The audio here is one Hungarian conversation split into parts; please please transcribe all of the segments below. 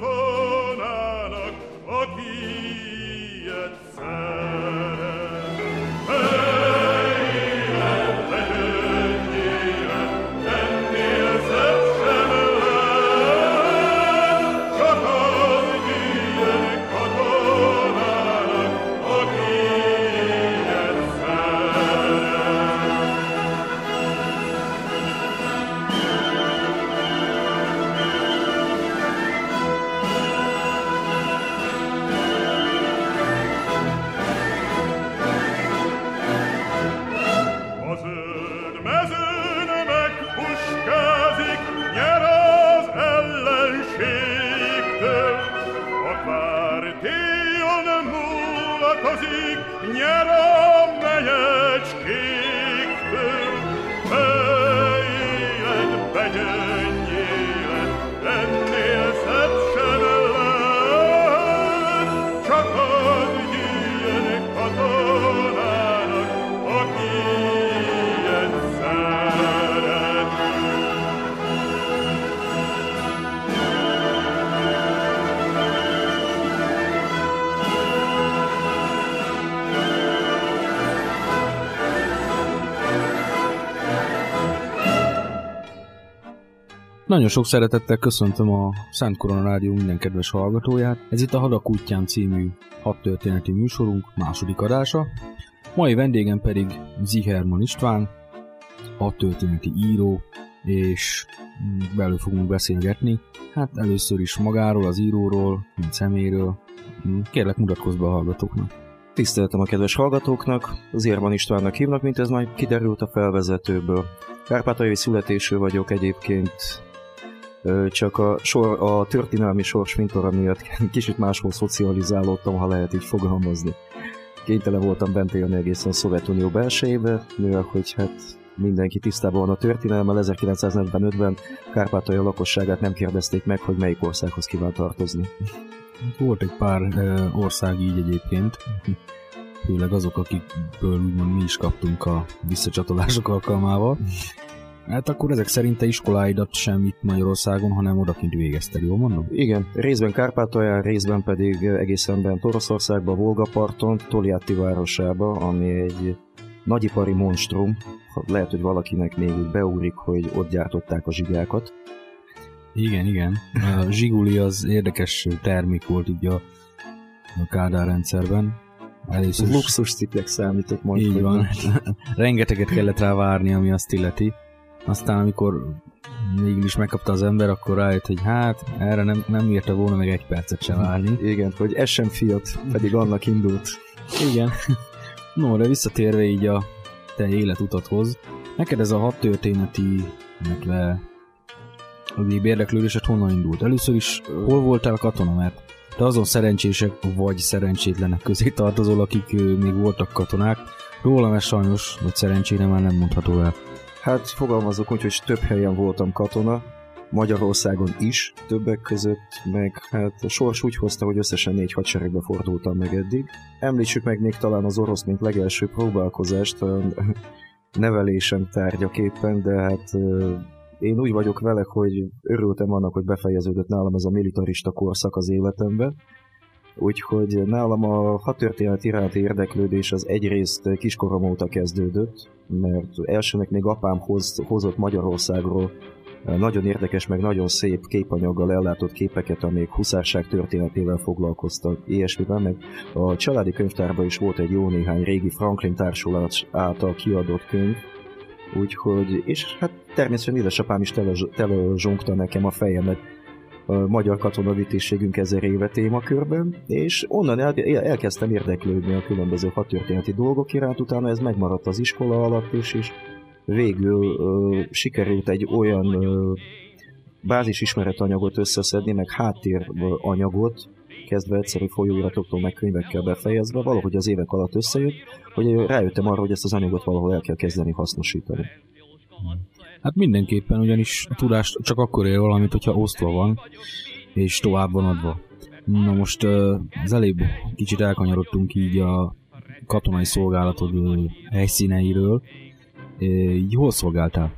Oh. Nagyon sok szeretettel köszöntöm a Szent Korona Rádió minden kedves hallgatóját. Ez itt a Hadak útján című hat történeti műsorunk második adása. Mai vendégem pedig Ziherman István, hat történeti író, és belül fogunk beszélgetni. Hát először is magáról, az íróról, mint szeméről. Kérlek mutatkozz be a hallgatóknak. Tiszteltem a kedves hallgatóknak, az Érban Istvánnak hívnak, mint ez majd kiderült a felvezetőből. Kárpátaljai születésű vagyok egyébként, csak a, sor, a történelmi sors mintora miatt kicsit máshol szocializálódtam, ha lehet így fogalmazni. Kénytelen voltam bent élni egészen a Szovjetunió belsejébe, mivel hogy hát mindenki tisztában van a történelemmel, 1945-ben Kárpátalja lakosságát nem kérdezték meg, hogy melyik országhoz kíván tartozni. Volt egy pár ország így egyébként, főleg azok, akikből úgymond mi is kaptunk a visszacsatolások alkalmával. Hát akkor ezek szerint te iskoláidat sem itt Magyarországon, hanem odakint végezted, jól mondom? Igen, részben Kárpátalján, részben pedig egészen bent Oroszországban, Volgaparton, Toliatti városába, ami egy nagyipari monstrum. Lehet, hogy valakinek még beúrik, hogy ott gyártották a zsigákat. Igen, igen. A zsiguli az érdekes termék volt így a, a Kádár rendszerben. Először Luxus cikkek számított majd. Így van. Rengeteget kellett rá várni, ami azt illeti. Aztán amikor mégis megkapta az ember, akkor rájött, hogy hát erre nem, nem írta volna meg egy percet sem állni. Igen, hogy ez sem fiat, pedig annak indult. Igen. No, de visszatérve így a te életutathoz, neked ez a hat történeti, illetve a érdeklődésed honnan indult? Először is hol voltál katona, mert te azon szerencsések vagy szerencsétlenek közé tartozol, akik még voltak katonák. Rólam ez sajnos, vagy szerencsére már nem mondható el. Hát fogalmazok úgy, hogy több helyen voltam katona. Magyarországon is többek között, meg hát a sors úgy hozta, hogy összesen négy hadseregbe fordultam meg eddig. Említsük meg még talán az orosz, mint legelső próbálkozást nevelésem tárgyaképpen, de hát én úgy vagyok vele, hogy örültem annak, hogy befejeződött nálam ez a militarista korszak az életemben, Úgyhogy nálam a hadtörténet iránti érdeklődés az egyrészt kiskorom óta kezdődött, mert elsőnek még apám hoz, hozott Magyarországról nagyon érdekes, meg nagyon szép képanyaggal ellátott képeket, amik huszárság történetével foglalkoztak, ilyesmiben, meg a családi könyvtárban is volt egy jó néhány régi Franklin társulat által kiadott könyv, úgyhogy, és hát természetesen édesapám is tele, tele nekem a fejemet magyar katonavitészségünk ezer éve témakörben, és onnan el, elkezdtem érdeklődni a különböző hadtörténeti dolgok iránt, utána ez megmaradt az iskola alatt is, és végül ö, sikerült egy olyan ö, bázis ismeretanyagot összeszedni, meg háttéranyagot, kezdve egyszerű folyóiratoktól, meg könyvekkel befejezve, valahogy az évek alatt összejött, hogy rájöttem arra, hogy ezt az anyagot valahol el kell kezdeni hasznosítani. Hát mindenképpen, ugyanis a tudás csak akkor ér valamit, hogyha osztva van, és tovább van adva. Na most az elébb kicsit elkanyarodtunk így a katonai szolgálatod helyszíneiről. Hol szolgáltál?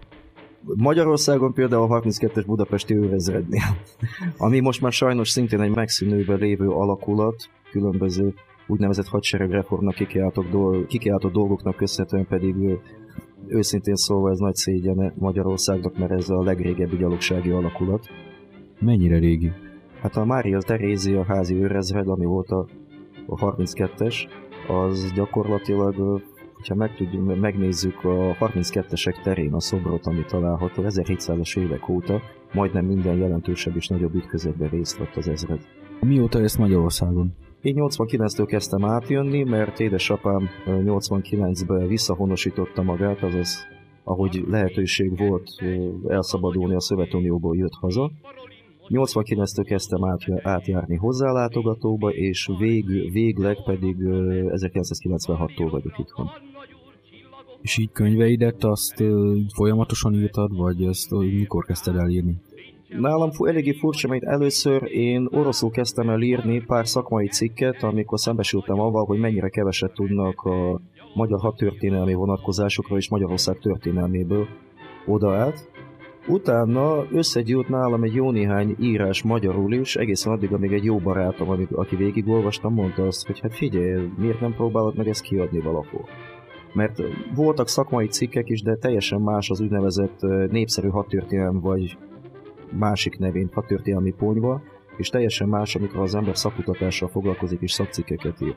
Magyarországon például a 32-es budapesti őrezrednél, ami most már sajnos szintén egy megszűnőben lévő alakulat, különböző úgynevezett hadseregreformnak kikiáltott, dolg, kikiáltott dolgoknak köszönhetően pedig őszintén szólva ez nagy szégyen Magyarországnak, mert ez a legrégebbi gyalogsági alakulat. Mennyire régi? Hát a Mária Terézia házi őrezred, ami volt a, a 32-es, az gyakorlatilag, hogyha meg tudjuk, megnézzük a 32-esek terén a szobrot, ami található 1700-as évek óta, majdnem minden jelentősebb és nagyobb ütközetben részt vett az ezred. Mióta ezt Magyarországon? Én 89-től kezdtem átjönni, mert édesapám 89-ben visszahonosította magát, azaz ahogy lehetőség volt elszabadulni a Szovjetunióból jött haza. 89-től kezdtem át, átjárni hozzálátogatóba, és vég, végleg pedig 1996-tól vagyok itthon. És így könyveidet azt folyamatosan írtad, vagy ezt mikor kezdted el írni? Nálam eléggé furcsa, mert először én oroszul kezdtem el írni pár szakmai cikket, amikor szembesültem avval, hogy mennyire keveset tudnak a magyar hadtörténelmi vonatkozásokról és Magyarország történelméből oda át. Utána összegyűlt nálam egy jó néhány írás magyarul is, egészen addig, amíg egy jó barátom, amíg, aki végigolvastam, mondta azt, hogy hát figyelj, miért nem próbálod meg ezt kiadni valahol? Mert voltak szakmai cikkek is, de teljesen más az úgynevezett népszerű hadtörténelem vagy másik nevén hadtörténelmi ponyva, és teljesen más, amikor az ember szakutatással foglalkozik és szakcikkeket ír.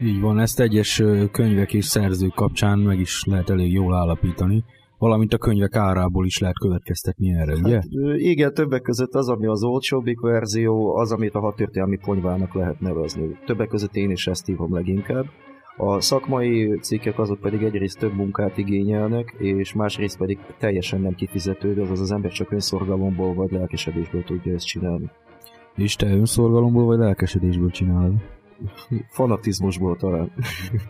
Így van, ezt egyes könyvek és szerzők kapcsán meg is lehet elég jól állapítani, valamint a könyvek árából is lehet következtetni erre, ugye? Hát, igen, többek között az, ami az olcsóbbik verzió, az, amit a hadtörténelmi ponyvának lehet nevezni. Többek között én is ezt hívom leginkább. A szakmai cikkek azok pedig egyrészt több munkát igényelnek, és másrészt pedig teljesen nem kifizetődő, azaz az ember csak önszorgalomból vagy lelkesedésből tudja ezt csinálni. És te önszorgalomból vagy lelkesedésből csinálod? Fanatizmusból talán.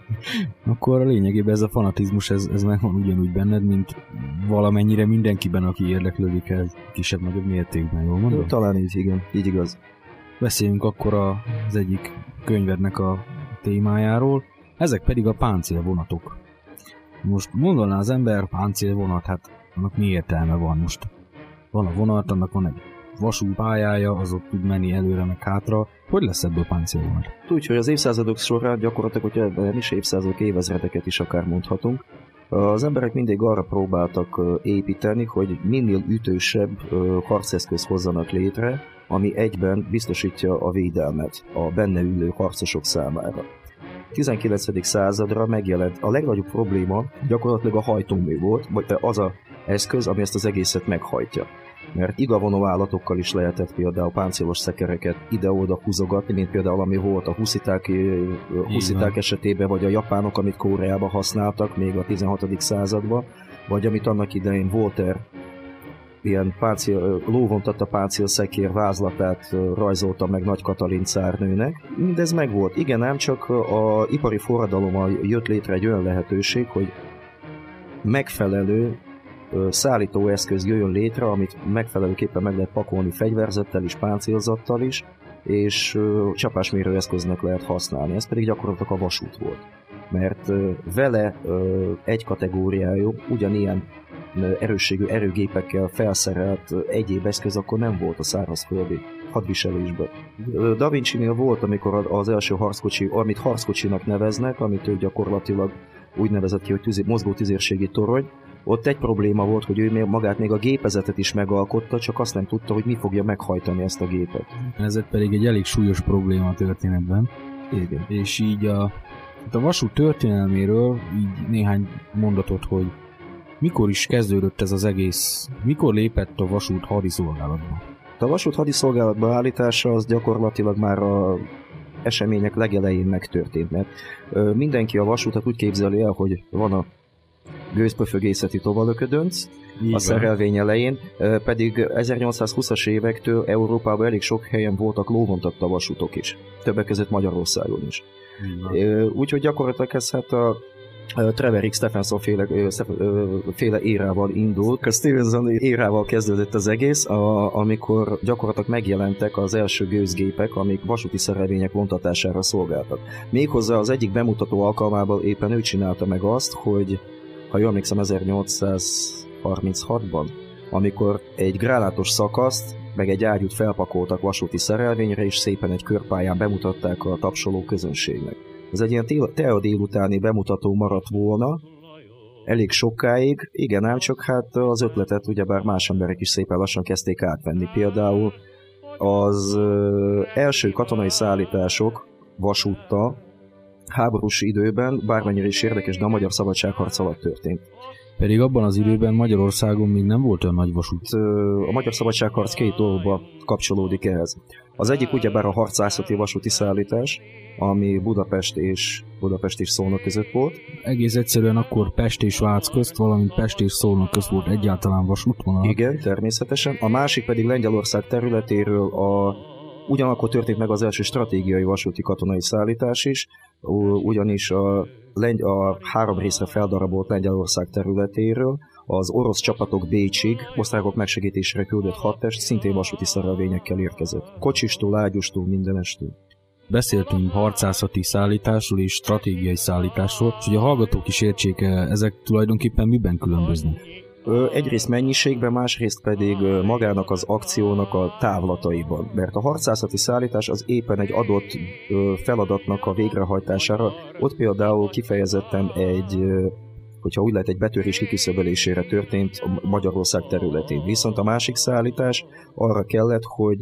Akkor a lényegében ez a fanatizmus, ez, ez megvan ugyanúgy benned, mint valamennyire mindenkiben, aki érdeklődik ez kisebb-nagyobb mértékben, jól mondom? Talán így, igen, így igaz. Beszéljünk akkor az egyik könyvednek a témájáról. Ezek pedig a páncélvonatok. Most mondaná az ember páncélvonat, hát annak mi értelme van most? Van a vonat, annak van egy vasútpályája, az ott tud menni előre meg hátra. Hogy lesz ebből páncélvonat? Úgy, hogy az évszázadok során gyakorlatilag, hogy nem is évszázadok, évezredeket is akár mondhatunk, az emberek mindig arra próbáltak építeni, hogy minél ütősebb harceszköz hozzanak létre, ami egyben biztosítja a védelmet a benne ülő harcosok számára. 19. századra megjelent. A legnagyobb probléma gyakorlatilag a hajtómű volt, vagy az a eszköz, ami ezt az egészet meghajtja. Mert igavonó állatokkal is lehetett például páncélos szekereket ide-oda húzogatni, mint például ami volt a husziták, husziták esetében, vagy a japánok, amit Koreában használtak még a 16. században, vagy amit annak idején Voltaire ilyen páncél, lóvontatta páncél szekér vázlatát rajzolta meg Nagy Katalin cárnőnek. Mindez megvolt. Igen, nem csak a ipari forradalommal jött létre egy olyan lehetőség, hogy megfelelő szállítóeszköz jöjjön létre, amit megfelelőképpen meg lehet pakolni fegyverzettel is, páncélzattal is, és csapásmérő eszköznek lehet használni. Ez pedig gyakorlatilag a vasút volt. Mert vele egy kategóriájú, ugyanilyen erősségű erőgépekkel felszerelt egyéb eszköz akkor nem volt a szárazföldi hadviselésben. Da Vinci-nél volt, amikor az első harckocsi, amit harckocsinak neveznek, amit ő gyakorlatilag úgy nevezett ki, hogy tüzi, mozgó tüzérségi torony, ott egy probléma volt, hogy ő magát még a gépezetet is megalkotta, csak azt nem tudta, hogy mi fogja meghajtani ezt a gépet. Ez pedig egy elég súlyos probléma a történetben. Igen. És így a, a vasút történelméről így néhány mondatot, hogy mikor is kezdődött ez az egész, mikor lépett a vasút hadiszolgálatba? A vasút hadiszolgálatba állítása az gyakorlatilag már a események legelején megtörtént, mert ö, mindenki a vasútat úgy képzeli el, hogy van a gőzpöfögészeti tovalöködönc, a szerelvény elején, pedig 1820-as évektől Európában elég sok helyen voltak lóvontatta vasútok is, többek között Magyarországon is. Úgyhogy gyakorlatilag ez hát a Trevor Stephenson féle, féle érával indult. A Stevenson érával kezdődött az egész, a, amikor gyakorlatilag megjelentek az első gőzgépek, amik vasúti szerelvények vontatására szolgáltak. Méghozzá az egyik bemutató alkalmával éppen ő csinálta meg azt, hogy ha jól emlékszem 1836-ban, amikor egy grálátos szakaszt meg egy ágyút felpakoltak vasúti szerelvényre, és szépen egy körpályán bemutatták a tapsoló közönségnek. Ez egy ilyen tea délutáni bemutató maradt volna, elég sokáig, igen ám csak hát az ötletet ugyebár más emberek is szépen lassan kezdték átvenni. Például az első katonai szállítások vasúttal háborús időben, bármennyire is érdekes, de a magyar szabadságharc alatt történt. Pedig abban az időben Magyarországon még nem volt olyan nagy vasút. A magyar szabadságharc két dolgokba kapcsolódik ehhez. Az egyik ugyebár a harcászati vasúti szállítás, ami Budapest és Budapest és Szolnok között volt. Egész egyszerűen akkor Pest és Vác közt, valamint Pest és Szolnok közt volt egyáltalán vasútvonal. Igen, természetesen. A másik pedig Lengyelország területéről a Ugyanakkor történt meg az első stratégiai vasúti katonai szállítás is, ugyanis a, lengy- a három részre feldarabolt Lengyelország területéről az orosz csapatok Bécsig, osztrákok megsegítésére küldött hadtest szintén vasúti szerelvényekkel érkezett. Kocsistól, ágyustól, mindenestől. Beszéltünk harcászati szállításról és stratégiai szállításról, és hogy a hallgatók is értsék, ezek tulajdonképpen miben különböznek? Egyrészt mennyiségben, másrészt pedig magának az akciónak a távlataiban. Mert a harcászati szállítás az éppen egy adott feladatnak a végrehajtására, ott például kifejezetten egy hogyha úgy lehet, egy betörés kiküszöbölésére történt Magyarország területén. Viszont a másik szállítás arra kellett, hogy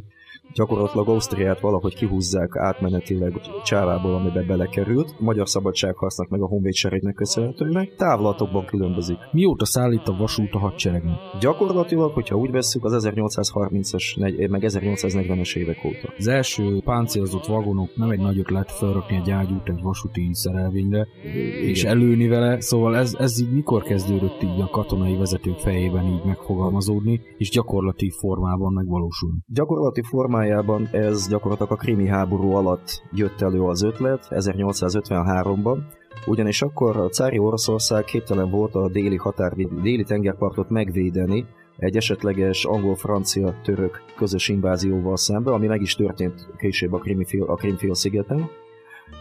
gyakorlatilag Ausztriát valahogy kihúzzák átmenetileg csávából, amiben belekerült, a magyar szabadságharcnak meg a honvédseregnek köszönhetőleg, távlatokban különbözik. Mióta szállít a vasút a hadseregnek? Gyakorlatilag, hogyha úgy vesszük, az 1830-as, meg 1840-es évek óta. Az első páncélzott vagonok nem egy nagy ötlet felrakni egy ágyút egy vasúti szerelvényre, Igen. és előni vele, szóval ez, ez így mikor kezdődött így a katonai vezetők fejében így megfogalmazódni, és gyakorlati formában megvalósulni? Gyakorlati formában formájában ez gyakorlatilag a krimi háború alatt jött elő az ötlet, 1853-ban, ugyanis akkor a cári Oroszország képtelen volt a déli határ, déli tengerpartot megvédeni egy esetleges angol-francia-török közös invázióval szembe, ami meg is történt később a, Krimfél, a Krimfél szigeten.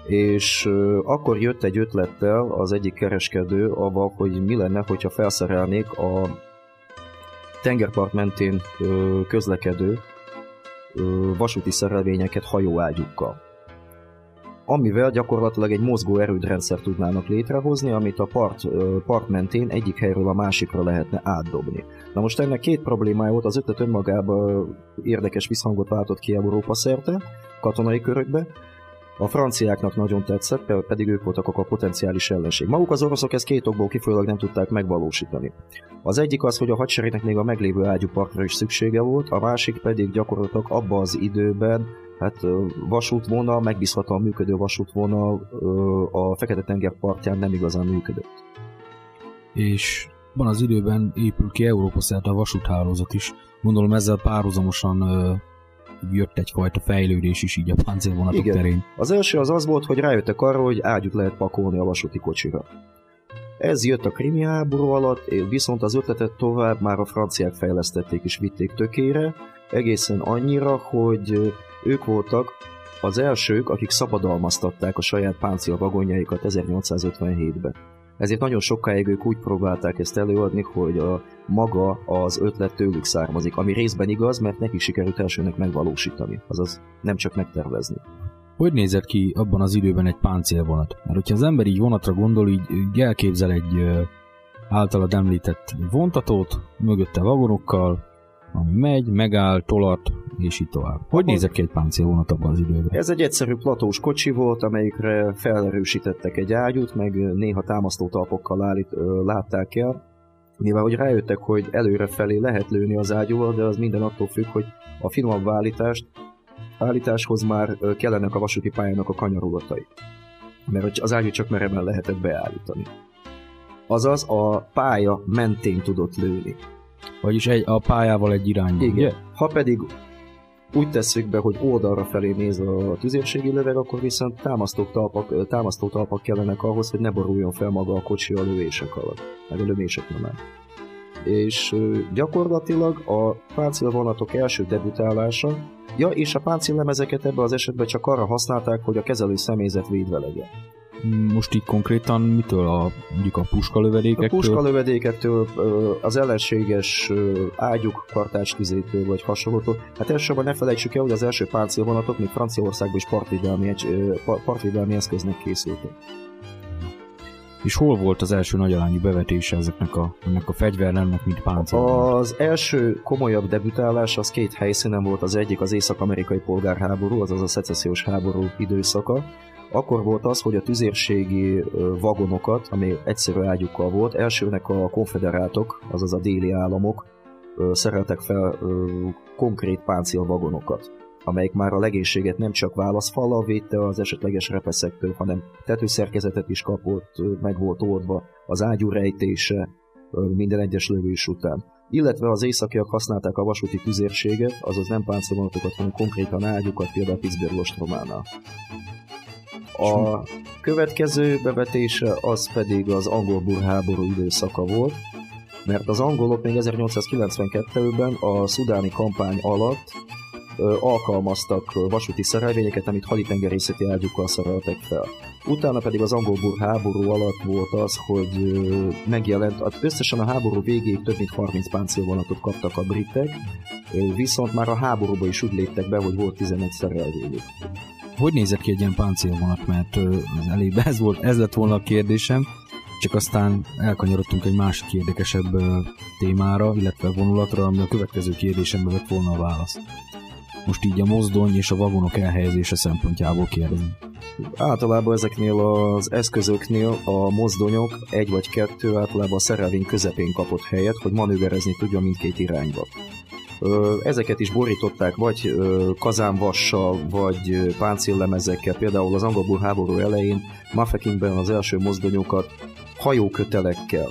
És akkor jött egy ötlettel az egyik kereskedő avval, hogy mi lenne, hogyha felszerelnék a tengerpart mentén közlekedő vasúti szerelvényeket hajóágyukkal amivel gyakorlatilag egy mozgó erődrendszer tudnának létrehozni, amit a part, part mentén egyik helyről a másikra lehetne átdobni. Na most ennek két problémája volt, az ötlet önmagában érdekes visszhangot váltott ki Európa szerte, katonai körökbe, a franciáknak nagyon tetszett, pedig ők voltak a potenciális ellenség. Maguk az oroszok ezt két okból kifolyólag nem tudták megvalósítani. Az egyik az, hogy a hadseregnek még a meglévő ágyúpartra is szüksége volt, a másik pedig gyakorlatilag abban az időben hát vasútvonal, megbízhatóan működő vasútvonal a Fekete-tenger partján nem igazán működött. És van az időben épül ki Európa szerte a vasúthálózat is. Gondolom ezzel párhuzamosan jött egyfajta fejlődés is így a páncélvonatok Igen. terén. Az első az az volt, hogy rájöttek arra, hogy ágyút lehet pakolni a vasúti kocsira. Ez jött a krimi háború alatt, viszont az ötletet tovább már a franciák fejlesztették és vitték tökére, egészen annyira, hogy ők voltak az elsők, akik szabadalmaztatták a saját páncél vagonjaikat 1857-ben. Ezért nagyon sokáig ők úgy próbálták ezt előadni, hogy a maga az ötlet tőlük származik, ami részben igaz, mert nekik sikerült elsőnek megvalósítani, azaz nem csak megtervezni. Hogy nézett ki abban az időben egy páncélvonat? Mert hogyha az ember így vonatra gondol, így, így elképzel egy általad említett vontatót, mögötte vagonokkal, ami megy, megáll, tolart, és így tovább. Hogy nézett ki egy páncélvonat abban az időben? Ez egy egyszerű platós kocsi volt, amelyikre felerősítettek egy ágyút, meg néha támasztó talpokkal állít, látták el. Mivel hogy rájöttek, hogy előre felé lehet lőni az ágyúval, de az minden attól függ, hogy a finomabb állítást, állításhoz már kellenek a vasúti pályának a kanyarulatai. Mert az ágyút csak mereven lehetett beállítani. Azaz a pálya mentén tudott lőni. Vagyis egy, a pályával egy irányba, Igen. Ugye? Ha pedig úgy tesszük be, hogy oldalra felé néz a tüzérségi löveg, akkor viszont támasztó talpak, támasztó talpak kellenek ahhoz, hogy ne boruljon fel maga a kocsi a lövések alatt, meg a lövések nyomán. És gyakorlatilag a páncélvonatok első debütálása, ja, és a páncéllemezeket ebben az esetben csak arra használták, hogy a kezelő személyzet védve legyen. Most így konkrétan mitől? A, mondjuk a puskalövedékektől? A puskalövedékektől, az ellenséges ágyuk kartástizétől vagy hasonlótól. Hát elsősorban ne felejtsük el, hogy az első páncélvonatok még Franciaországban is partvédelmi, partvédelmi eszköznek készültek. És hol volt az első nagyarányú bevetése ezeknek a, ennek a fegyvernemnek, mint páncél? Az első komolyabb debütálás az két helyszínen volt, az egyik az észak-amerikai polgárháború, azaz a szecessziós háború időszaka, akkor volt az, hogy a tüzérségi vagonokat, ami egyszerű ágyukkal volt, elsőnek a konfederátok, azaz a déli államok szereltek fel konkrét páncélvagonokat amelyik már a legénységet nem csak válaszfallal védte az esetleges repeszektől, hanem tetőszerkezetet is kapott, meg volt oldva az ágyú rejtése minden egyes lövés után. Illetve az északiak használták a vasúti tüzérséget, azaz nem páncélvonatokat, hanem konkrétan ágyukat, például Pittsburgh ostrománál. A következő bevetése az pedig az angol háború időszaka volt, mert az angolok még 1892-ben a szudáni kampány alatt alkalmaztak vasúti szerelvényeket, amit haditengerészeti ágyukkal szereltek fel. Utána pedig az angol háború alatt volt az, hogy megjelent, hát összesen a háború végéig több mint 30 páncélvonatot kaptak a britek, viszont már a háborúba is úgy léptek be, hogy volt 11 szerelvényük hogy nézett ki egy ilyen páncélvonat, mert az ez volt, ez lett volna a kérdésem, csak aztán elkanyarodtunk egy másik érdekesebb témára, illetve vonulatra, ami a következő kérdésembe vett volna a válasz. Most így a mozdony és a vagonok elhelyezése szempontjából kérdezem. Általában ezeknél az eszközöknél a mozdonyok egy vagy kettő általában a szerelvény közepén kapott helyet, hogy manőverezni tudja mindkét irányba. Ezeket is borították vagy kazánvassal, vagy páncéllemezekkel. Például az angol háború elején Mafekingben az első mozdonyokat hajókötelekkel.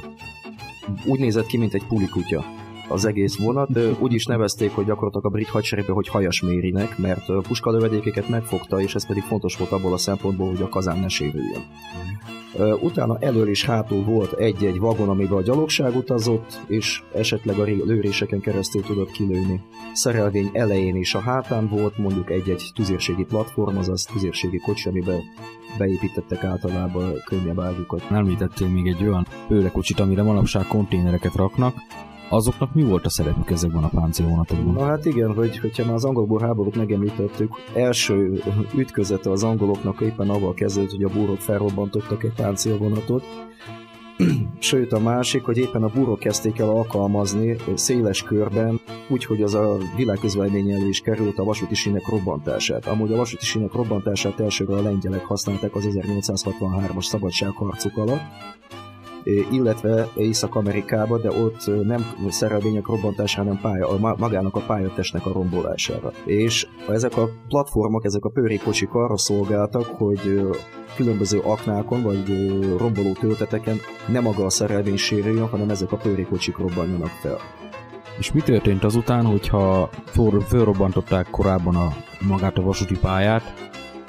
Úgy nézett ki, mint egy pulikutya az egész vonat, úgy is nevezték, hogy gyakorlatilag a brit hadseregben, hogy hajas mérinek, mert puskalövedékeket megfogta, és ez pedig fontos volt abból a szempontból, hogy a kazán ne sérüljön. Utána elől és hátul volt egy-egy vagon, amiben a gyalogság utazott, és esetleg a lőréseken keresztül tudott kilőni. Szerelvény elején és a hátán volt mondjuk egy-egy tüzérségi platform, azaz tüzérségi kocsi, amiben beépítettek általában könnyebb ágyukat. Említettél még egy olyan pőlekocsit, amire manapság konténereket raknak, azoknak mi volt a szerepük ezekben a páncélvonatokban? Na hát igen, hogy, hogyha már az angolból háborút megemlítettük, első ütközete az angoloknak éppen avval kezdődött, hogy a búrok felrobbantottak egy páncélvonatot, Sőt, a másik, hogy éppen a búrok kezdték el alkalmazni széles körben, úgyhogy az a világközvelmény elő is került a vasúti sínek robbantását. Amúgy a vasúti sínek robbantását elsőre a lengyelek használták az 1863-as szabadságharcuk alatt, illetve Észak-Amerikába, de ott nem szerelvények robbantásá, hanem pálya, magának a pályatestnek a rombolására. És ezek a platformok, ezek a pőrékocsik arra szolgáltak, hogy különböző aknákon vagy romboló tölteteken nem maga a szerelvény sérüljön, hanem ezek a pőrékocsik robbanjanak fel. És mi történt azután, hogyha fölrobbantották korábban a, magát a vasúti pályát,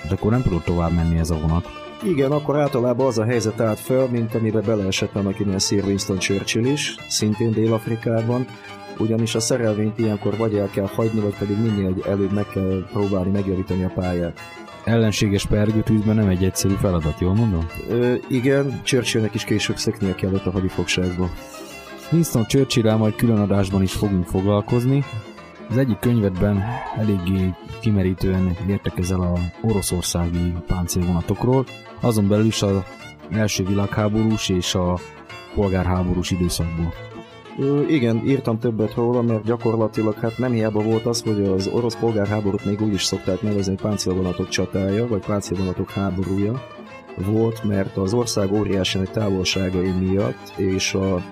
de akkor nem tudott tovább menni ez a vonat? Igen, akkor általában az a helyzet állt fel, mint amiben beleesett annak innen Sir Winston Churchill is, szintén Dél-Afrikában, ugyanis a szerelvényt ilyenkor vagy el kell hagyni, vagy pedig minél előbb meg kell próbálni megjavítani a pályát. Ellenséges pergőtűzben nem egy egyszerű feladat, jól mondom? Ö, igen, Churchillnek is később szeknie kellett a hadifogságba. Winston churchill majd külön adásban is fogunk foglalkozni. Az egyik könyvedben eléggé kimerítően értekezel a oroszországi páncélvonatokról, azon belül is az első világháborús és a polgárháborús időszakból. Igen, írtam többet róla, mert gyakorlatilag hát nem hiába volt az, hogy az orosz polgárháborút még úgy is szokták nevezni, páncélvonatok csatája, vagy páncélvonatok háborúja volt, mert az ország óriási nagy távolságai miatt és a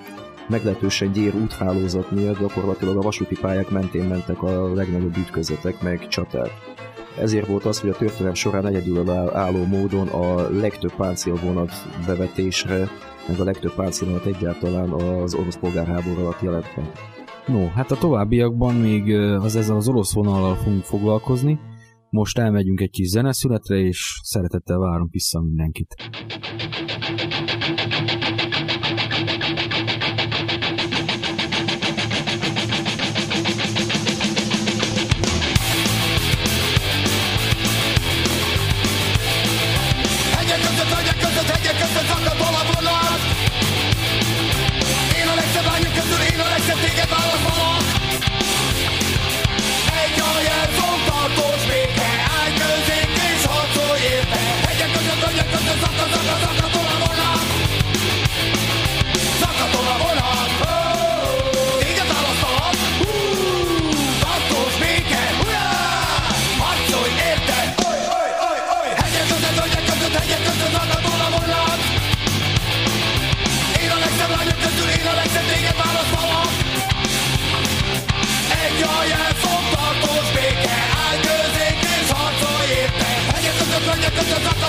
meglehetősen gyér úthálózat miatt gyakorlatilag a vasúti pályák mentén mentek a legnagyobb ütközetek meg csaták. Ezért volt az, hogy a történelem során egyedül álló módon a legtöbb páncélvonat bevetésre, meg a legtöbb páncélvonat egyáltalán az orosz polgárháború alatt jelent meg. No, hát a továbbiakban még az ezzel az orosz vonallal fogunk foglalkozni. Most elmegyünk egy kis zeneszületre, és szeretettel várunk vissza mindenkit.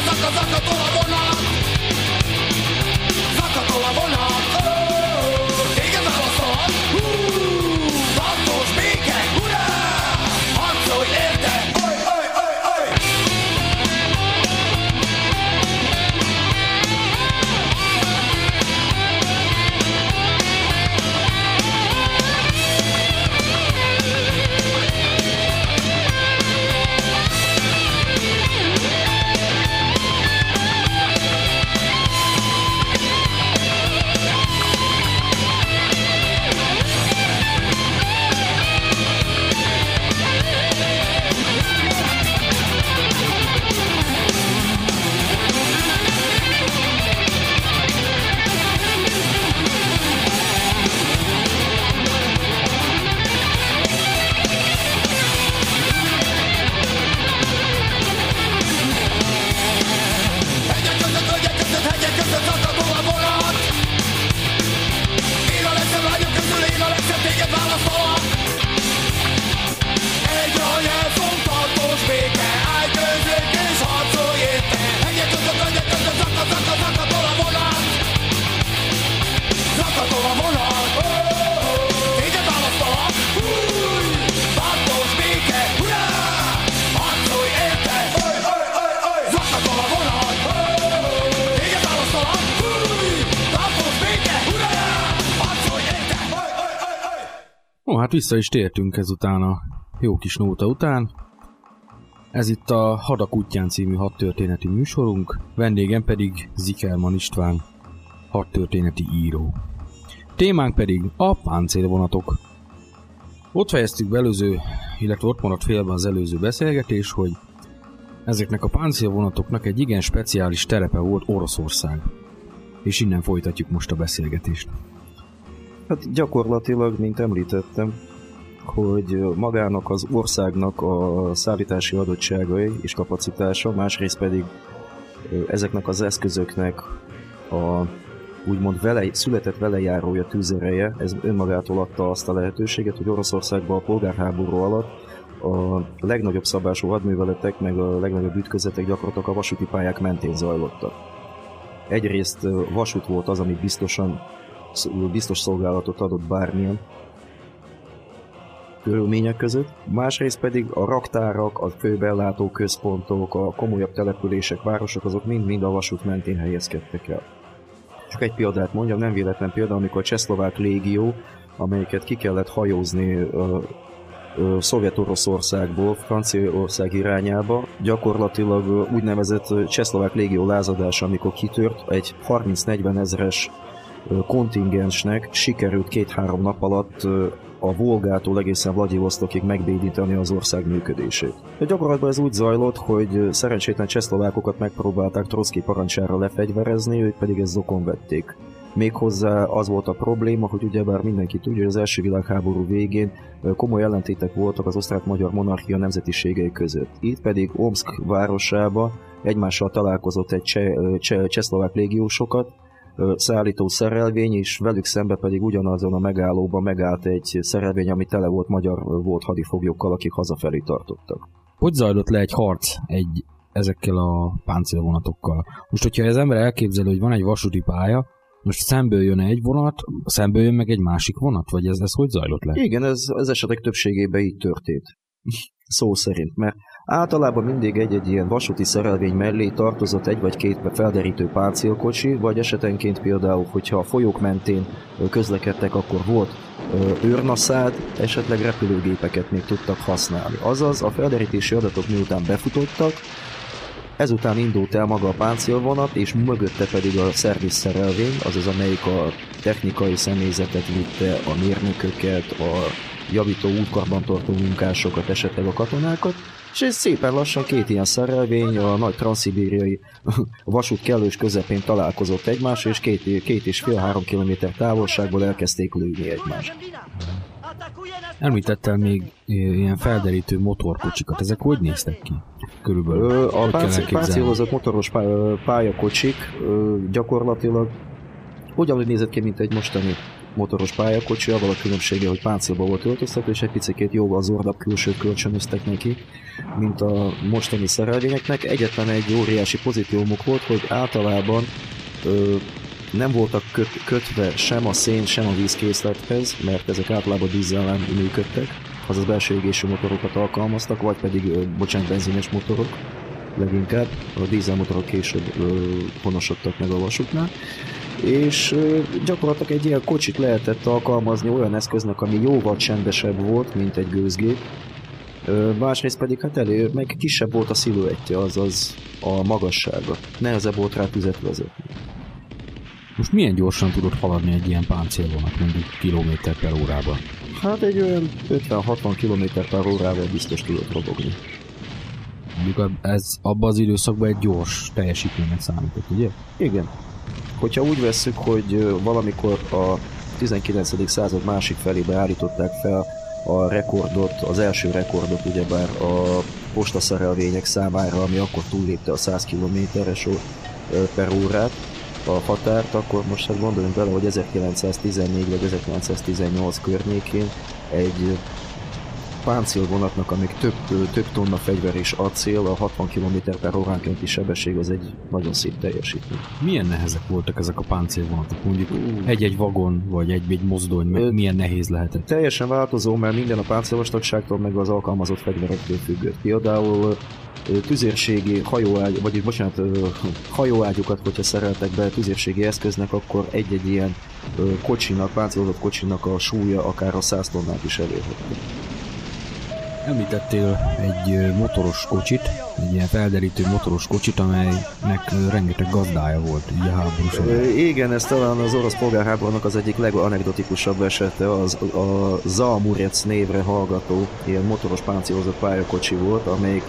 Hát vissza is tértünk ezután a jó kis nóta után. Ez itt a Hadak útján című hadtörténeti műsorunk, vendégem pedig Zikerman István, hadtörténeti író. Témánk pedig a páncélvonatok. Ott fejeztük be előző, illetve ott maradt félben az előző beszélgetés, hogy ezeknek a páncélvonatoknak egy igen speciális terepe volt Oroszország. És innen folytatjuk most a beszélgetést. Hát gyakorlatilag, mint említettem, hogy magának az országnak a szállítási adottságai és kapacitása, másrészt pedig ezeknek az eszközöknek a úgymond vele, született velejárója tűzereje, ez önmagától adta azt a lehetőséget, hogy Oroszországban a polgárháború alatt a legnagyobb szabású hadműveletek, meg a legnagyobb ütközetek gyakorlatilag a vasúti pályák mentén zajlottak. Egyrészt vasút volt az, ami biztosan biztos szolgálatot adott bármilyen körülmények között, másrészt pedig a raktárak, a főbellátó központok, a komolyabb települések, városok, azok mind-mind a vasút mentén helyezkedtek el. Csak egy példát mondjam, nem véletlen példa, amikor a Csehszlovák légió, amelyiket ki kellett hajózni Szovjet-Oroszországból Franciaország irányába, gyakorlatilag úgynevezett Csehszlovák légió lázadása, amikor kitört, egy 30-40 ezres kontingensnek sikerült két-három nap alatt a Volgától egészen Vladivostokig megbédítani az ország működését. De gyakorlatban ez úgy zajlott, hogy szerencsétlen csehszlovákokat megpróbálták Trotsky parancsára lefegyverezni, ők pedig ezt zokon vették. Méghozzá az volt a probléma, hogy ugyebár mindenki tudja, hogy az első világháború végén komoly ellentétek voltak az osztrák-magyar monarchia nemzetiségei között. Itt pedig Omsk városába egymással találkozott egy cseh, cseh, csehszlovák légiósokat, szállító szerelvény, és velük szembe pedig ugyanazon a megállóban megállt egy szerelvény, ami tele volt magyar volt hadifoglyokkal, akik hazafelé tartottak. Hogy zajlott le egy harc egy ezekkel a páncélvonatokkal? Most, hogyha az ember elképzeli, hogy van egy vasúti pálya, most szemből jön egy vonat, szemből jön meg egy másik vonat, vagy ez, ez hogy zajlott le? Igen, ez az esetek többségében így történt. Szó szerint, mert általában mindig egy-egy ilyen vasúti szerelvény mellé tartozott egy vagy két felderítő páncélkocsi, vagy esetenként például, hogyha a folyók mentén közlekedtek, akkor volt őrnaszád, esetleg repülőgépeket még tudtak használni. Azaz a felderítési adatok miután befutottak, Ezután indult el maga a páncélvonat, és mögötte pedig a szervizszerelvény, azaz amelyik a technikai személyzetet vitte, a mérnököket, a javító útkarbantartó munkásokat, esetleg a katonákat, és ez szépen lassan két ilyen szerelvény a nagy transzibériai vasút kellős közepén találkozott egymás, és két, két és fél-három kilométer távolságból elkezdték lőni egymást. Említettel még ilyen felderítő motorkocsikat. Ezek hogy néztek ki? Körülbelül. Ö, a páncélozott motoros pályakocsik gyakorlatilag ugyanúgy nézett ki, mint egy mostani motoros pályakocsi, avval a különbsége, hogy páncélba volt öltöztetve, és egy picit jóval zordabb külsőt kölcsönöztek neki, mint a mostani szerelvényeknek. Egyetlen egy óriási pozitívumuk volt, hogy általában ö, nem voltak köt, kötve sem a szén, sem a vízkészlethez, mert ezek általában dízzel működtek, azaz belső égésű motorokat alkalmaztak, vagy pedig, ö, bocsánat, benzines motorok leginkább. A dízelmotorok később ö, honosodtak meg a vasútnál és gyakorlatilag egy ilyen kocsit lehetett alkalmazni olyan eszköznek, ami jóval csendesebb volt, mint egy gőzgép. Másrészt pedig hát elő, meg kisebb volt a sziluettje, azaz a magassága. Nehezebb volt rá tüzet vezetni. Most milyen gyorsan tudott haladni egy ilyen páncélvonat, mondjuk kilométer per órában? Hát egy olyan 50-60 km per órával biztos tudott robogni. Mondjuk ez abban az időszakban egy gyors teljesítménynek számított, ugye? Igen. Hogyha úgy vesszük, hogy valamikor a 19. század másik felébe állították fel a rekordot, az első rekordot ugyebár a postaszerelvények számára, ami akkor túllépte a 100 km-es per órát, a határt, akkor most hát gondoljunk bele, hogy 1914 vagy 1918 környékén egy páncélvonatnak, amik több, több tonna fegyver és acél, a 60 km per óránkénti sebesség az egy nagyon szép teljesítmény. Milyen nehezek voltak ezek a páncélvonatok? Mondjuk egy-egy vagon, vagy egy-egy mozdony, meg milyen nehéz lehetett? Teljesen változó, mert minden a páncélvastagságtól meg az alkalmazott fegyverektől függött. Például tüzérségi hajóágy, vagy bocsánat, hajóágyukat, hogyha szereltek be tüzérségi eszköznek, akkor egy-egy ilyen kocsinak, páncélozott kocsinak a súlya akár a 100 tonnát is elérhető. Említettél egy motoros kocsit, egy ilyen felderítő motoros kocsit, amelynek rengeteg gazdája volt így a háborús Igen, ez talán az orosz polgárháborúnak az egyik leganekdotikusabb esete, az a Zalmurec névre hallgató ilyen motoros páncélozott pályakocsi volt, amelyik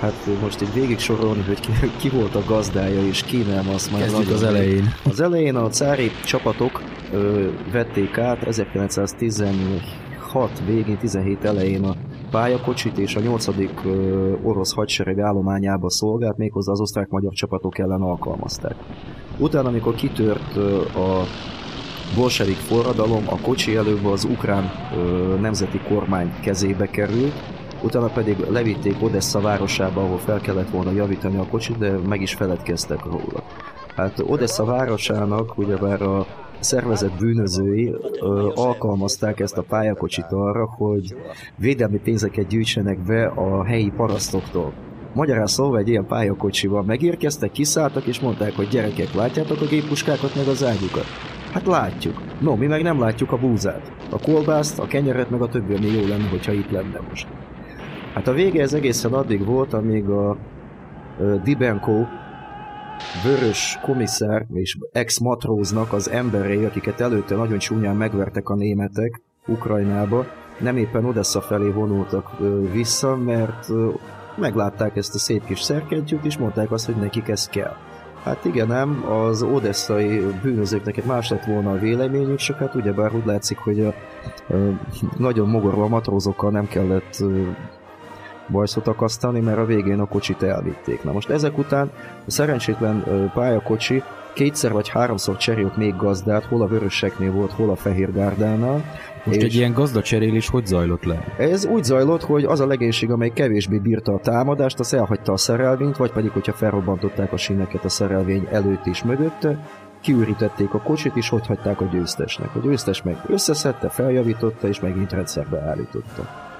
Hát most itt végig sorolni, hogy ki, ki volt a gazdája és ki nem, azt már Kezdjük az elején. Az elején a cári csapatok ö, vették át 1916 végén, 17 elején a pályakocsit, és a 8. Ö, orosz hadsereg állományába szolgált, méghozzá az osztrák-magyar csapatok ellen alkalmazták. Utána, amikor kitört a bolsevik forradalom, a kocsi előbb az ukrán nemzeti kormány kezébe került, utána pedig levitték Odessa városába, ahol fel kellett volna javítani a kocsit, de meg is feledkeztek róla. Hát Odessa városának ugyebár a szervezet bűnözői ö, alkalmazták ezt a pályakocsit arra, hogy védelmi pénzeket gyűjtsenek be a helyi parasztoktól. Magyarán szóval egy ilyen pályakocsival megérkeztek, kiszálltak és mondták, hogy gyerekek, látjátok a géppuskákat meg az ágyukat? Hát látjuk. No, mi meg nem látjuk a búzát. A kolbászt, a kenyeret meg a többi, ami jó lenne, hogyha itt lenne most. Hát a vége ez egészen addig volt, amíg a Dibenko vörös komiszár és ex-matróznak az emberei, akiket előtte nagyon csúnyán megvertek a németek Ukrajnába, nem éppen Odessa felé vonultak vissza, mert meglátták ezt a szép kis szerkentyűt, és mondták azt, hogy nekik ez kell. Hát igen, nem, az odesszai bűnözőknek egy más lett volna a véleményük, csak hát ugyebár úgy látszik, hogy a, a, nagyon mogorva matrózokkal nem kellett bajszot akasztani, mert a végén a kocsit elvitték. Na most ezek után a szerencsétlen pályakocsi kétszer vagy háromszor cserélt még gazdát, hol a vöröseknél volt, hol a fehér gárdánál. Most és egy ilyen gazdacserélés hogy zajlott le? Ez úgy zajlott, hogy az a legénység, amely kevésbé bírta a támadást, az elhagyta a szerelvényt, vagy pedig, hogyha felrobbantották a síneket a szerelvény előtt és mögötte, kiürítették a kocsit, és hogy hagyták a győztesnek. A győztes meg összeszedte, feljavította, és megint rendszerbe állította.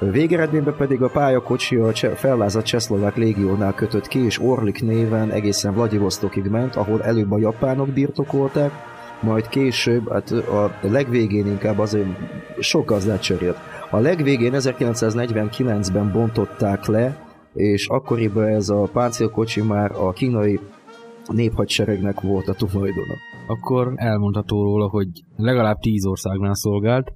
Végeredményben pedig a pályakocsi a fellázadt Csehszlovák légiónál kötött ki, és Orlik néven egészen Vladivostokig ment, ahol előbb a japánok birtokolták, majd később, hát a legvégén inkább azért sok gazdát cserélt. A legvégén 1949-ben bontották le, és akkoriban ez a páncélkocsi már a kínai néphadseregnek volt a tulajdona. Akkor elmondható róla, hogy legalább tíz országnál szolgált,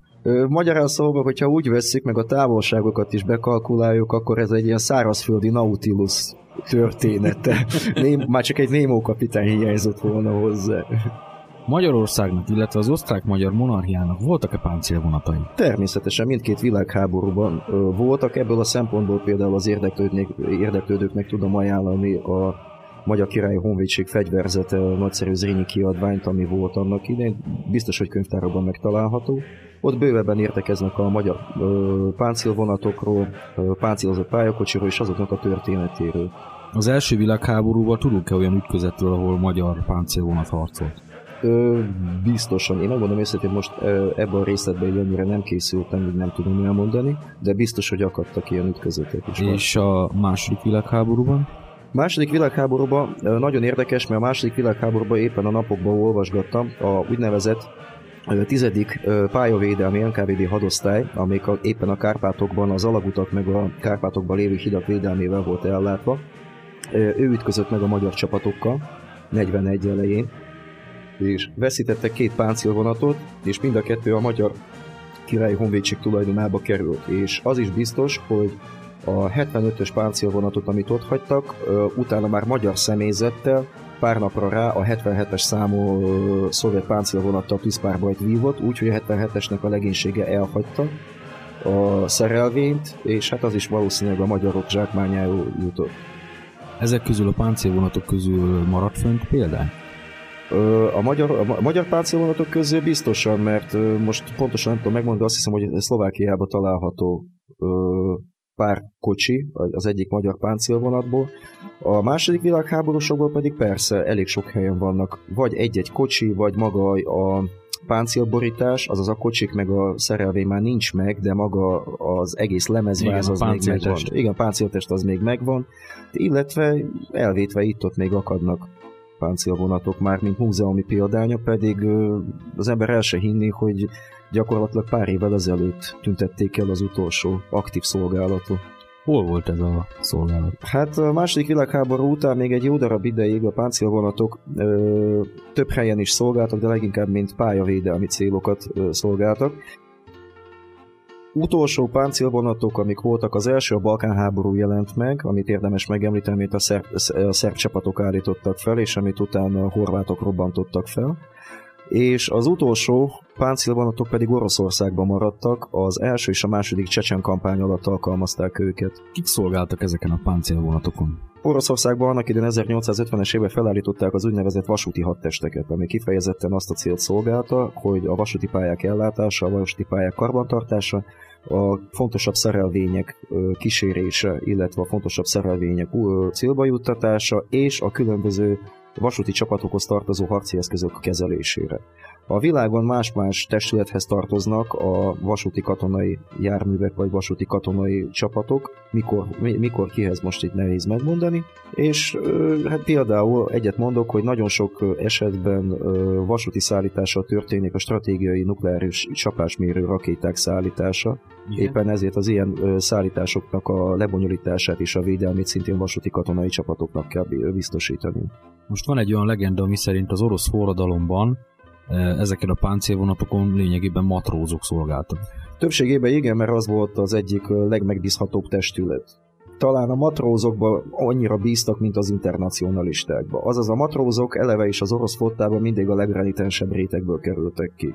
Magyarán szóval, hogyha úgy vesszük, meg a távolságokat is bekalkuláljuk, akkor ez egy ilyen szárazföldi Nautilus története. Ném, már csak egy Némó kapitány hiányzott volna hozzá. Magyarországnak, illetve az osztrák-magyar monarchiának voltak-e páncélvonatai? Természetesen mindkét világháborúban ö, voltak, ebből a szempontból például az érdeklődőknek tudom ajánlani a Magyar Királyi Honvédség fegyverzete nagyszerű Zrínyi kiadványt, ami volt annak idején. Biztos, hogy könyvtárokban megtalálható. Ott bővebben értekeznek a magyar ö, páncélvonatokról, ö, páncélozott pályakocsiról és azoknak a történetéről. Az első világháborúban tudunk-e olyan ütközetről, ahol magyar páncélvonat harcolt? Ö, biztosan. Én megmondom őszintén, most ebben a részletben ennyire nem készültem, így nem tudom elmondani, de biztos, hogy akadtak ilyen ütközetek is. És a második világháborúban? Második világháborúban nagyon érdekes, mert a második világháborúban éppen a napokban olvasgattam a úgynevezett tizedik pályavédelmi NKVD hadosztály, amelyik éppen a Kárpátokban az alagutak meg a Kárpátokban lévő hidak védelmével volt ellátva. Ő ütközött meg a magyar csapatokkal 41 elején, és veszítettek két páncélvonatot, és mind a kettő a magyar királyi honvédség tulajdonába került. És az is biztos, hogy a 75-ös páncélvonatot, amit ott hagytak, utána már magyar személyzettel, pár napra rá a 77-es számú szovjet páncélvonattal tűzpárbajt vívott, úgyhogy a 77-esnek a legénysége elhagyta a szerelvényt, és hát az is valószínűleg a magyarok zsákmányáról jutott. Ezek közül a páncélvonatok közül maradt fönt például? A magyar, a magyar páncélvonatok közül biztosan, mert most pontosan nem tudom megmondani, azt hiszem, hogy Szlovákiában található pár kocsi, az egyik magyar páncélvonatból. A második világháborúsokból pedig persze elég sok helyen vannak, vagy egy-egy kocsi, vagy maga a páncélborítás, azaz a kocsik meg a szerelvény már nincs meg, de maga az egész lemezváz az még megvan. Igen, a páncéltest az még megvan, illetve elvétve itt-ott még akadnak páncélvonatok már, mint múzeumi példánya, pedig az ember el se hinni, hogy gyakorlatilag pár évvel ezelőtt tüntették el az utolsó aktív szolgálatot. Hol volt ez a szolgálat? Hát a második világháború után még egy jó darab ideig a páncélvonatok ö, több helyen is szolgáltak, de leginkább mint pályavédelmi célokat ö, szolgáltak. Utolsó páncélvonatok, amik voltak, az első a Balkán háború jelent meg, amit érdemes megemlíteni, amit a szerb, a szerb csapatok állítottak fel, és amit utána a horvátok robbantottak fel és az utolsó páncélvonatok pedig Oroszországban maradtak, az első és a második csecsen kampány alatt alkalmazták őket. Kik szolgáltak ezeken a páncélvonatokon? Oroszországban annak idején 1850-es éve felállították az úgynevezett vasúti hadtesteket, ami kifejezetten azt a célt szolgálta, hogy a vasúti pályák ellátása, a vasúti pályák karbantartása, a fontosabb szerelvények kísérése, illetve a fontosabb szerelvények célba juttatása és a különböző vasúti csapatokhoz tartozó harci eszközök kezelésére. A világon más-más testülethez tartoznak a vasúti katonai járművek vagy vasúti katonai csapatok, mikor, mikor kihez most itt nehéz megmondani, és hát például egyet mondok, hogy nagyon sok esetben vasúti szállítása történik a stratégiai nukleáris csapásmérő rakéták szállítása, igen. Éppen ezért az ilyen szállításoknak a lebonyolítását és a védelmét szintén vasúti katonai csapatoknak kell biztosítani. Most van egy olyan legenda, ami szerint az orosz forradalomban ezeken a páncélvonatokon lényegében matrózok szolgáltak. Többségében igen, mert az volt az egyik legmegbízhatóbb testület. Talán a matrózokba annyira bíztak, mint az internacionalistákba. Azaz a matrózok eleve is az orosz flottában mindig a legrenitensebb rétegből kerültek ki.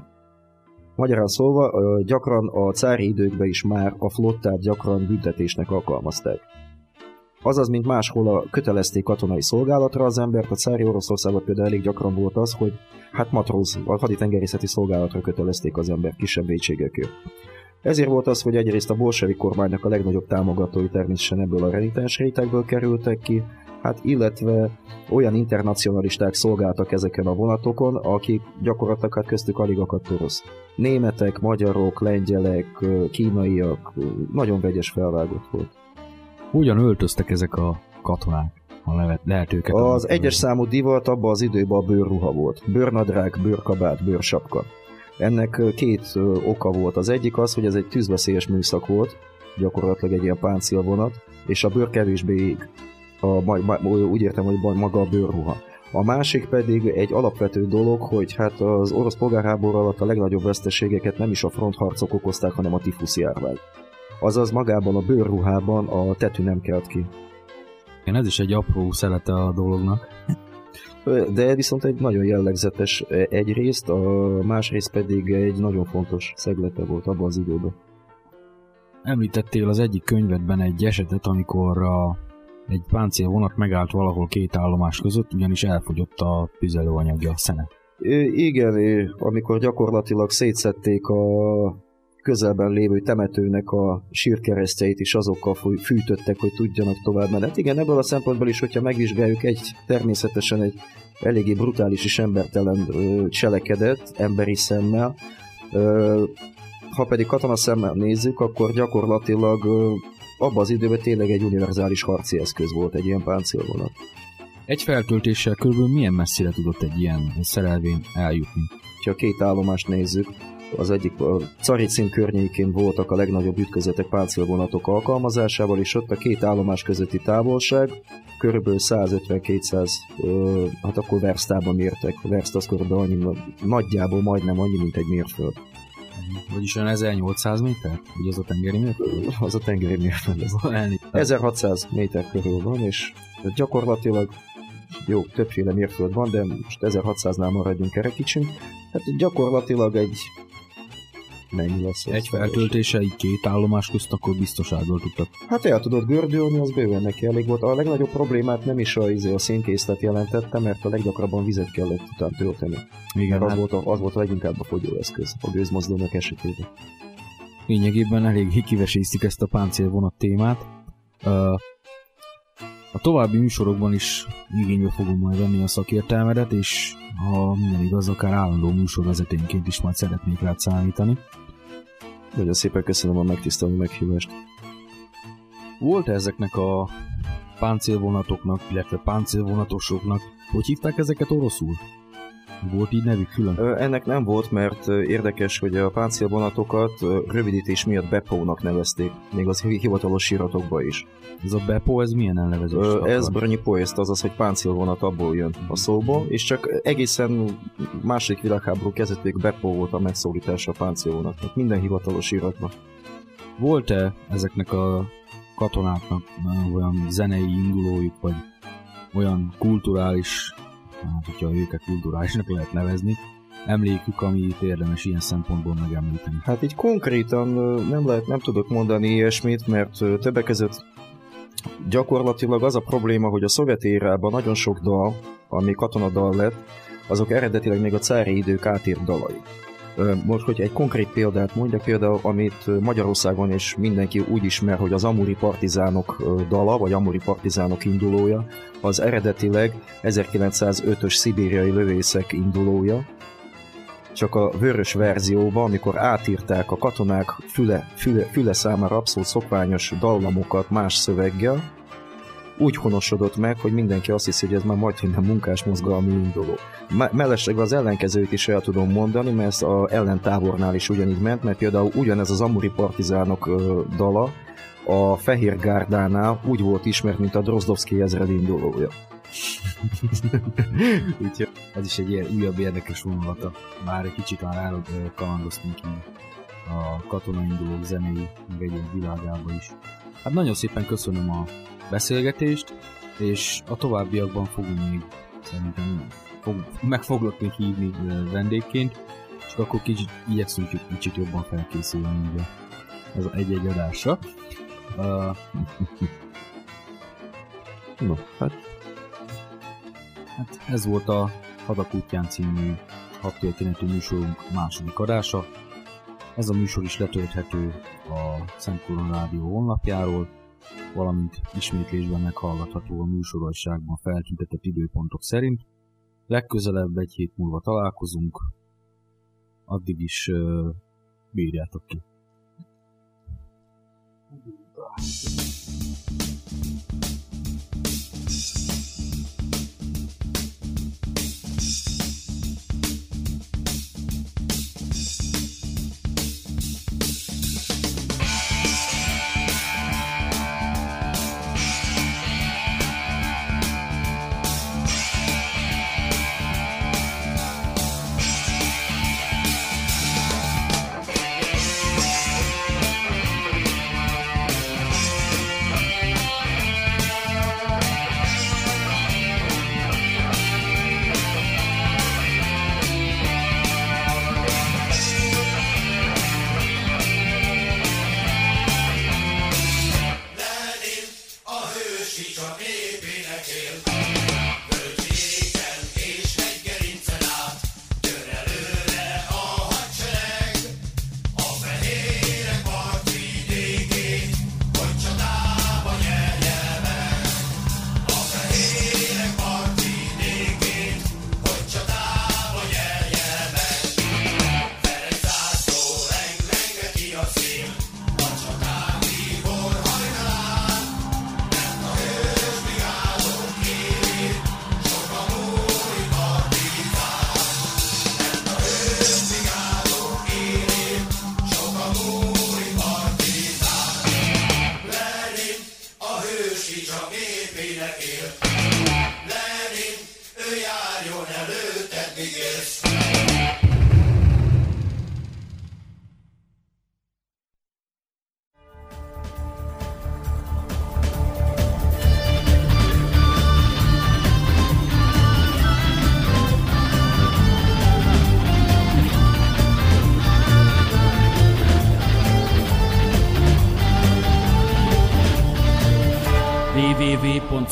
Magyarán szólva, gyakran a cári időkben is már a flottát gyakran büntetésnek alkalmazták. Azaz, mint máshol a kötelezték katonai szolgálatra az embert, a cári Oroszországban például elég gyakran volt az, hogy hát matróz, a haditengerészeti szolgálatra kötelezték az ember kisebb vétségekért. Ezért volt az, hogy egyrészt a bolsevi kormánynak a legnagyobb támogatói természetesen ebből a renitens rétegből kerültek ki, hát illetve olyan internacionalisták szolgáltak ezeken a vonatokon, akik gyakorlatilag hát köztük alig akadt orosz. Németek, magyarok, lengyelek, kínaiak, nagyon vegyes felvágott volt. Hogyan öltöztek ezek a katonák? Ha lehet, lehet őket az egyes számú divat abban az időben a bőrruha volt. Bőrnadrág, bőrkabát, bőrsapka. Ennek két oka volt. Az egyik az, hogy ez egy tűzveszélyes műszak volt, gyakorlatilag egy ilyen páncélvonat, és a bőr kevésbé ég. A, ma, ma, úgy értem, hogy maga a bőrruha. A másik pedig egy alapvető dolog, hogy hát az orosz polgárháború alatt a legnagyobb veszteségeket nem is a frontharcok okozták, hanem a tifusz járvány azaz magában a bőrruhában a tetű nem kelt ki. Igen, ez is egy apró szelete a dolognak. De viszont egy nagyon jellegzetes egyrészt, a másrészt pedig egy nagyon fontos szeglete volt abban az időben. Említettél az egyik könyvedben egy esetet, amikor a, egy páncél vonat megállt valahol két állomás között, ugyanis elfogyott a tüzelőanyagja, a szene. Igen, amikor gyakorlatilag szétszették a közelben lévő temetőnek a sírkeresztjeit is azokkal fűtöttek, hogy tudjanak tovább menni. Hát igen, ebből a szempontból is, hogyha megvizsgáljuk egy természetesen egy eléggé brutális és embertelen cselekedet emberi szemmel, ha pedig katona szemmel nézzük, akkor gyakorlatilag abban az időben tényleg egy univerzális harci eszköz volt egy ilyen páncélvonat. Egy feltöltéssel körülbelül milyen messzire tudott egy ilyen szerelvény eljutni? Ha két állomást nézzük, az egyik a Caricin környékén voltak a legnagyobb ütközetek páncélvonatok alkalmazásával, és ott a két állomás közötti távolság körülbelül 150-200, hát akkor verstában mértek. Verst az körülbelül annyi, nagyjából majdnem annyi, mint egy mérföld. Vagyis olyan 1800 méter? Ugye az a tengeri mérföld? Az a tengeri mérföld. Ez 1600 méter körül van, és gyakorlatilag jó, többféle mérföld van, de most 1600-nál maradjunk erre kicsin. Hát gyakorlatilag egy mennyi lesz. Egy feltöltése így két állomás közt, akkor biztos tudtak. Hát el tudod gördülni, az bőven neki elég volt. A legnagyobb problémát nem is a, izé, a szénkészlet jelentette, mert a leggyakrabban vizet kellett után tölteni. Igen, az, hát... volt a, az volt a leginkább a fogyóeszköz a gőzmozdulók esetében. Lényegében elég kiveséztük ezt a páncélvonat témát. Uh, a további műsorokban is igénybe fogom majd venni a szakértelmedet, és ha minden igaz, akár állandó műsorvezetőnként is majd szeretnék rád számítani. Nagyon szépen köszönöm a megtisztelő meghívást. Volt -e ezeknek a páncélvonatoknak, illetve páncélvonatosoknak, hogy hívták ezeket oroszul? Volt így nevük külön? Ennek nem volt, mert érdekes, hogy a páncélvonatokat rövidítés miatt Bepónak nevezték, még az hivatalos iratokba is. Ez a Bepó, ez milyen elnevezés? Ez Brnyi Poest, azaz, hogy páncélvonat abból jön a szóból, és csak egészen második világháború kezdeték Bepó volt a megszólítása a páncélvonatnak, minden hivatalos iratban. Volt-e ezeknek a katonáknak olyan zenei indulójuk, vagy olyan kulturális hát hogyha őket kulturálisnak lehet nevezni, emlékük, amit érdemes ilyen szempontból megemlíteni. Hát így konkrétan nem, lehet, nem tudok mondani ilyesmit, mert többek között gyakorlatilag az a probléma, hogy a szovjet érában nagyon sok dal, ami katonadal lett, azok eredetileg még a cári idők átírt dalai. Most, hogy egy konkrét példát mondjak, például amit Magyarországon is mindenki úgy ismer, hogy az Amuri partizánok dala, vagy Amuri partizánok indulója, az eredetileg 1905-ös szibériai lövészek indulója, csak a vörös verzióban, amikor átírták a katonák füle, füle, füle számára abszolút szokványos dallamokat más szöveggel, úgy honosodott meg, hogy mindenki azt hiszi, hogy ez már majd minden munkás mozgalmi induló. Mellesleg az ellenkezőt is el tudom mondani, mert ez a ellentábornál is ugyanígy ment, mert például ugyanez az Amuri partizánok dala a Fehér Gárdánál úgy volt ismert, mint a Drozdovszki ezred indulója. Úgyhogy ez is egy ilyen újabb érdekes vonulata. Már egy kicsit már kalandoztunk ki a katona zenei, meg egyéb világába is. Hát nagyon szépen köszönöm a beszélgetést, és a továbbiakban fogunk még szerintem fog, meg foglak még hívni vendégként, és akkor kicsit igyekszünk kicsit jobban felkészülni ugye az egy-egy adásra. Uh, no, hát, hát ez volt a Hadak útján című hadtörténetű műsorunk második adása. Ez a műsor is letölthető a Szent Koron Rádió honlapjáról, valamint ismétlésben meghallgatható a műsorosságban felkintetett időpontok szerint. Legközelebb egy hét múlva találkozunk, addig is uh, bírjátok ki. Thank you. baby, I can't.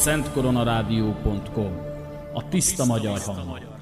www.szentkoronarádió.com A tiszta magyar hang.